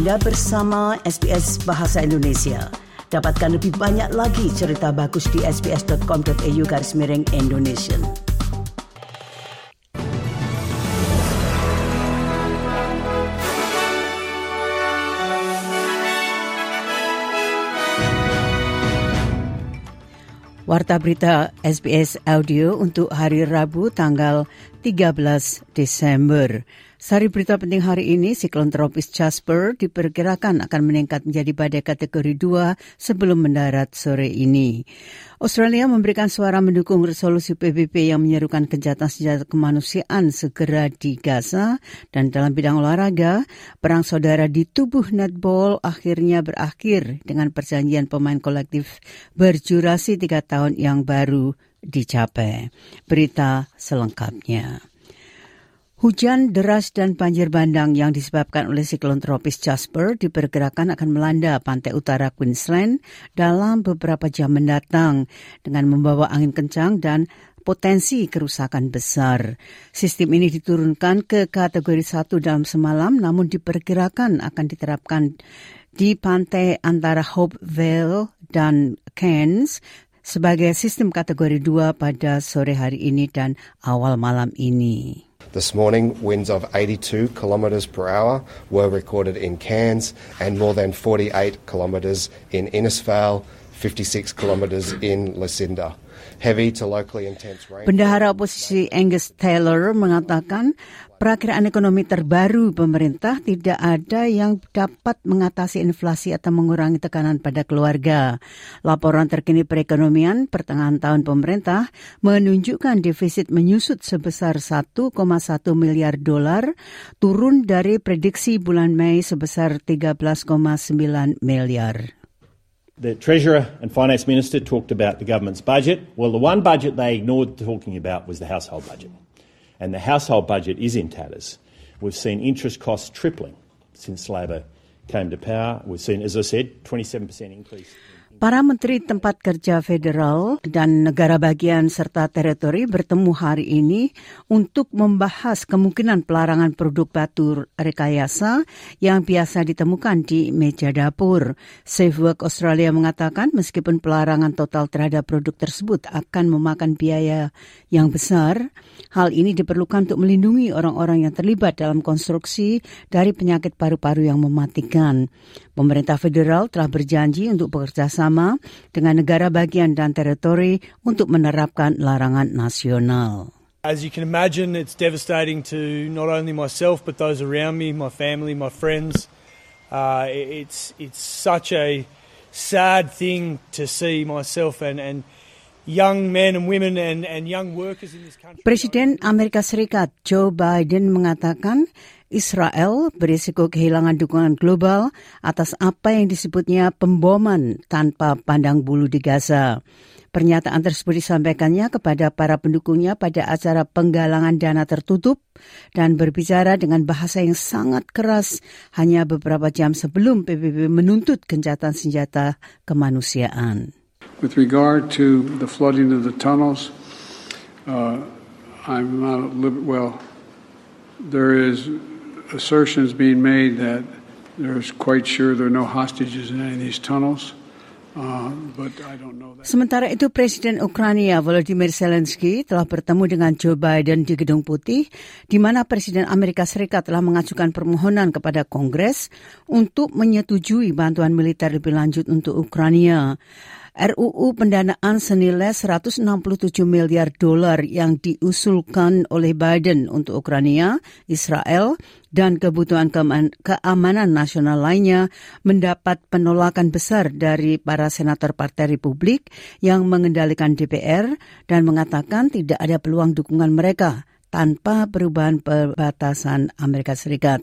Anda bersama SBS Bahasa Indonesia. Dapatkan lebih banyak lagi cerita bagus di sbs.com.au garis miring Indonesia. Warta berita SBS Audio untuk hari Rabu tanggal 13 Desember. Sari berita penting hari ini, siklon tropis Jasper diperkirakan akan meningkat menjadi badai kategori 2 sebelum mendarat sore ini. Australia memberikan suara mendukung resolusi PBB yang menyerukan kejahatan senjata kemanusiaan segera di Gaza dan dalam bidang olahraga, perang saudara di tubuh netball akhirnya berakhir dengan perjanjian pemain kolektif berjurasi tiga tahun yang baru dicapai. Berita selengkapnya. Hujan deras dan banjir bandang yang disebabkan oleh siklon tropis Jasper diperkirakan akan melanda pantai utara Queensland dalam beberapa jam mendatang dengan membawa angin kencang dan potensi kerusakan besar. Sistem ini diturunkan ke kategori satu dalam semalam namun diperkirakan akan diterapkan di pantai antara Hopevale dan Cairns sebagai sistem kategori dua pada sore hari ini dan awal malam ini. This morning, winds of 82 kilometres per hour were recorded in Cairns and more than 48 kilometres in Innisfail, 56 kilometres in Lucinda. Bendahara oposisi Angus Taylor mengatakan Perakiraan ekonomi terbaru pemerintah tidak ada yang dapat mengatasi inflasi atau mengurangi tekanan pada keluarga. Laporan terkini perekonomian pertengahan tahun pemerintah menunjukkan defisit menyusut sebesar 1,1 miliar dolar, turun dari prediksi bulan Mei sebesar 13,9 miliar. The Treasurer and Finance Minister talked about the government's budget. Well, the one budget they ignored talking about was the household budget. and the household budget is in tatters. We've seen interest costs tripling since Labor came to power. We've seen, as I said, 27% increase. Para menteri tempat kerja federal dan negara bagian serta teritori bertemu hari ini untuk membahas kemungkinan pelarangan produk batu rekayasa yang biasa ditemukan di meja dapur. Safe Work Australia mengatakan meskipun pelarangan total terhadap produk tersebut akan memakan biaya yang besar, hal ini diperlukan untuk melindungi orang-orang yang terlibat dalam konstruksi dari penyakit paru-paru yang mematikan. Pemerintah federal telah berjanji untuk bekerja sama bersama dengan negara bagian dan teritori untuk menerapkan larangan nasional. As you can imagine, it's devastating to not only myself but those around me, my family, my friends. Uh, it's it's such a sad thing to see myself and and Presiden Amerika Serikat Joe Biden mengatakan Israel berisiko kehilangan dukungan global atas apa yang disebutnya pemboman tanpa pandang bulu di Gaza. Pernyataan tersebut disampaikannya kepada para pendukungnya pada acara penggalangan dana tertutup dan berbicara dengan bahasa yang sangat keras hanya beberapa jam sebelum PBB menuntut gencatan senjata kemanusiaan. With regard to the flooding of the tunnels, uh, I'm not well. There is assertions being made that there's quite sure there are no hostages in any of these tunnels. Uh, Sementara itu Presiden Ukraina Volodymyr Zelensky telah bertemu dengan Joe Biden di Gedung Putih, di mana Presiden Amerika Serikat telah mengajukan permohonan kepada Kongres untuk menyetujui bantuan militer lebih lanjut untuk Ukraina. RUU pendanaan senilai 167 miliar dolar yang diusulkan oleh Biden untuk Ukraina, Israel, dan kebutuhan keamanan nasional lainnya mendapat penolakan besar dari para senator Partai Republik yang mengendalikan DPR dan mengatakan tidak ada peluang dukungan mereka tanpa perubahan perbatasan Amerika Serikat.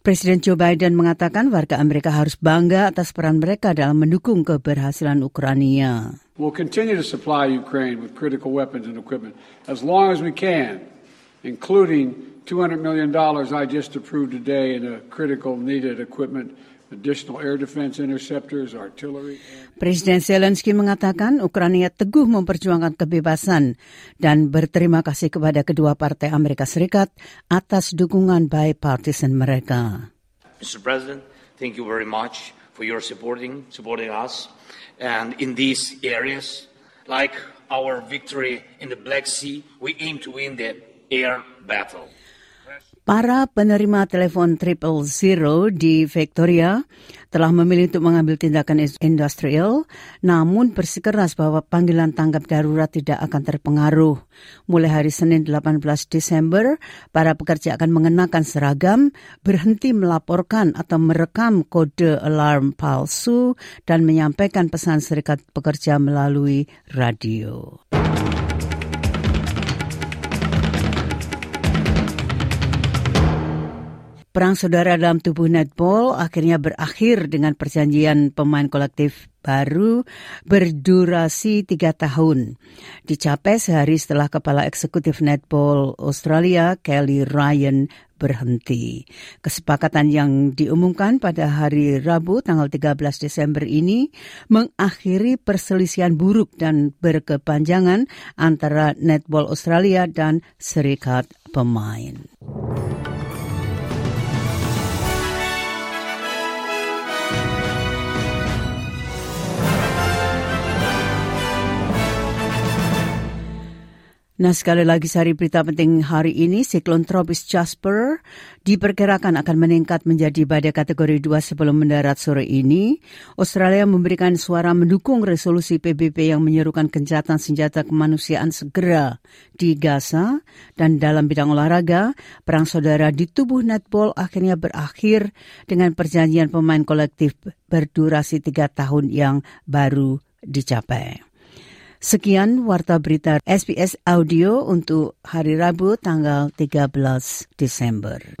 Presiden Joe Biden mengatakan warga Amerika harus bangga atas peran mereka dalam mendukung keberhasilan Ukraina. We'll continue to supply Ukraine with critical weapons and equipment as long as we can, including $200 million I just approved today in a critical needed equipment Presiden Zelensky mengatakan Ukraina teguh memperjuangkan kebebasan dan berterima kasih kepada kedua partai Amerika Serikat atas dukungan bipartisan mereka. Mr. President, thank you very much for your supporting, supporting us. And in these areas, like our victory in the Black Sea, we aim to win the air battle. Para penerima telepon triple zero di Victoria telah memilih untuk mengambil tindakan industrial, namun bersikeras bahwa panggilan tanggap darurat tidak akan terpengaruh. Mulai hari Senin 18 Desember, para pekerja akan mengenakan seragam, berhenti melaporkan atau merekam kode alarm palsu, dan menyampaikan pesan serikat pekerja melalui radio. Perang saudara dalam tubuh netball akhirnya berakhir dengan perjanjian pemain kolektif baru berdurasi tiga tahun. Dicapai sehari setelah kepala eksekutif netball Australia Kelly Ryan berhenti. Kesepakatan yang diumumkan pada hari Rabu tanggal 13 Desember ini mengakhiri perselisihan buruk dan berkepanjangan antara netball Australia dan serikat pemain. Nah sekali lagi sari berita penting hari ini, siklon tropis Jasper diperkirakan akan meningkat menjadi badai kategori 2 sebelum mendarat sore ini. Australia memberikan suara mendukung resolusi PBB yang menyerukan kencatan senjata kemanusiaan segera di Gaza. Dan dalam bidang olahraga, perang saudara di tubuh netball akhirnya berakhir dengan perjanjian pemain kolektif berdurasi tiga tahun yang baru dicapai. Sekian warta berita SBS Audio untuk hari Rabu tanggal 13 Desember.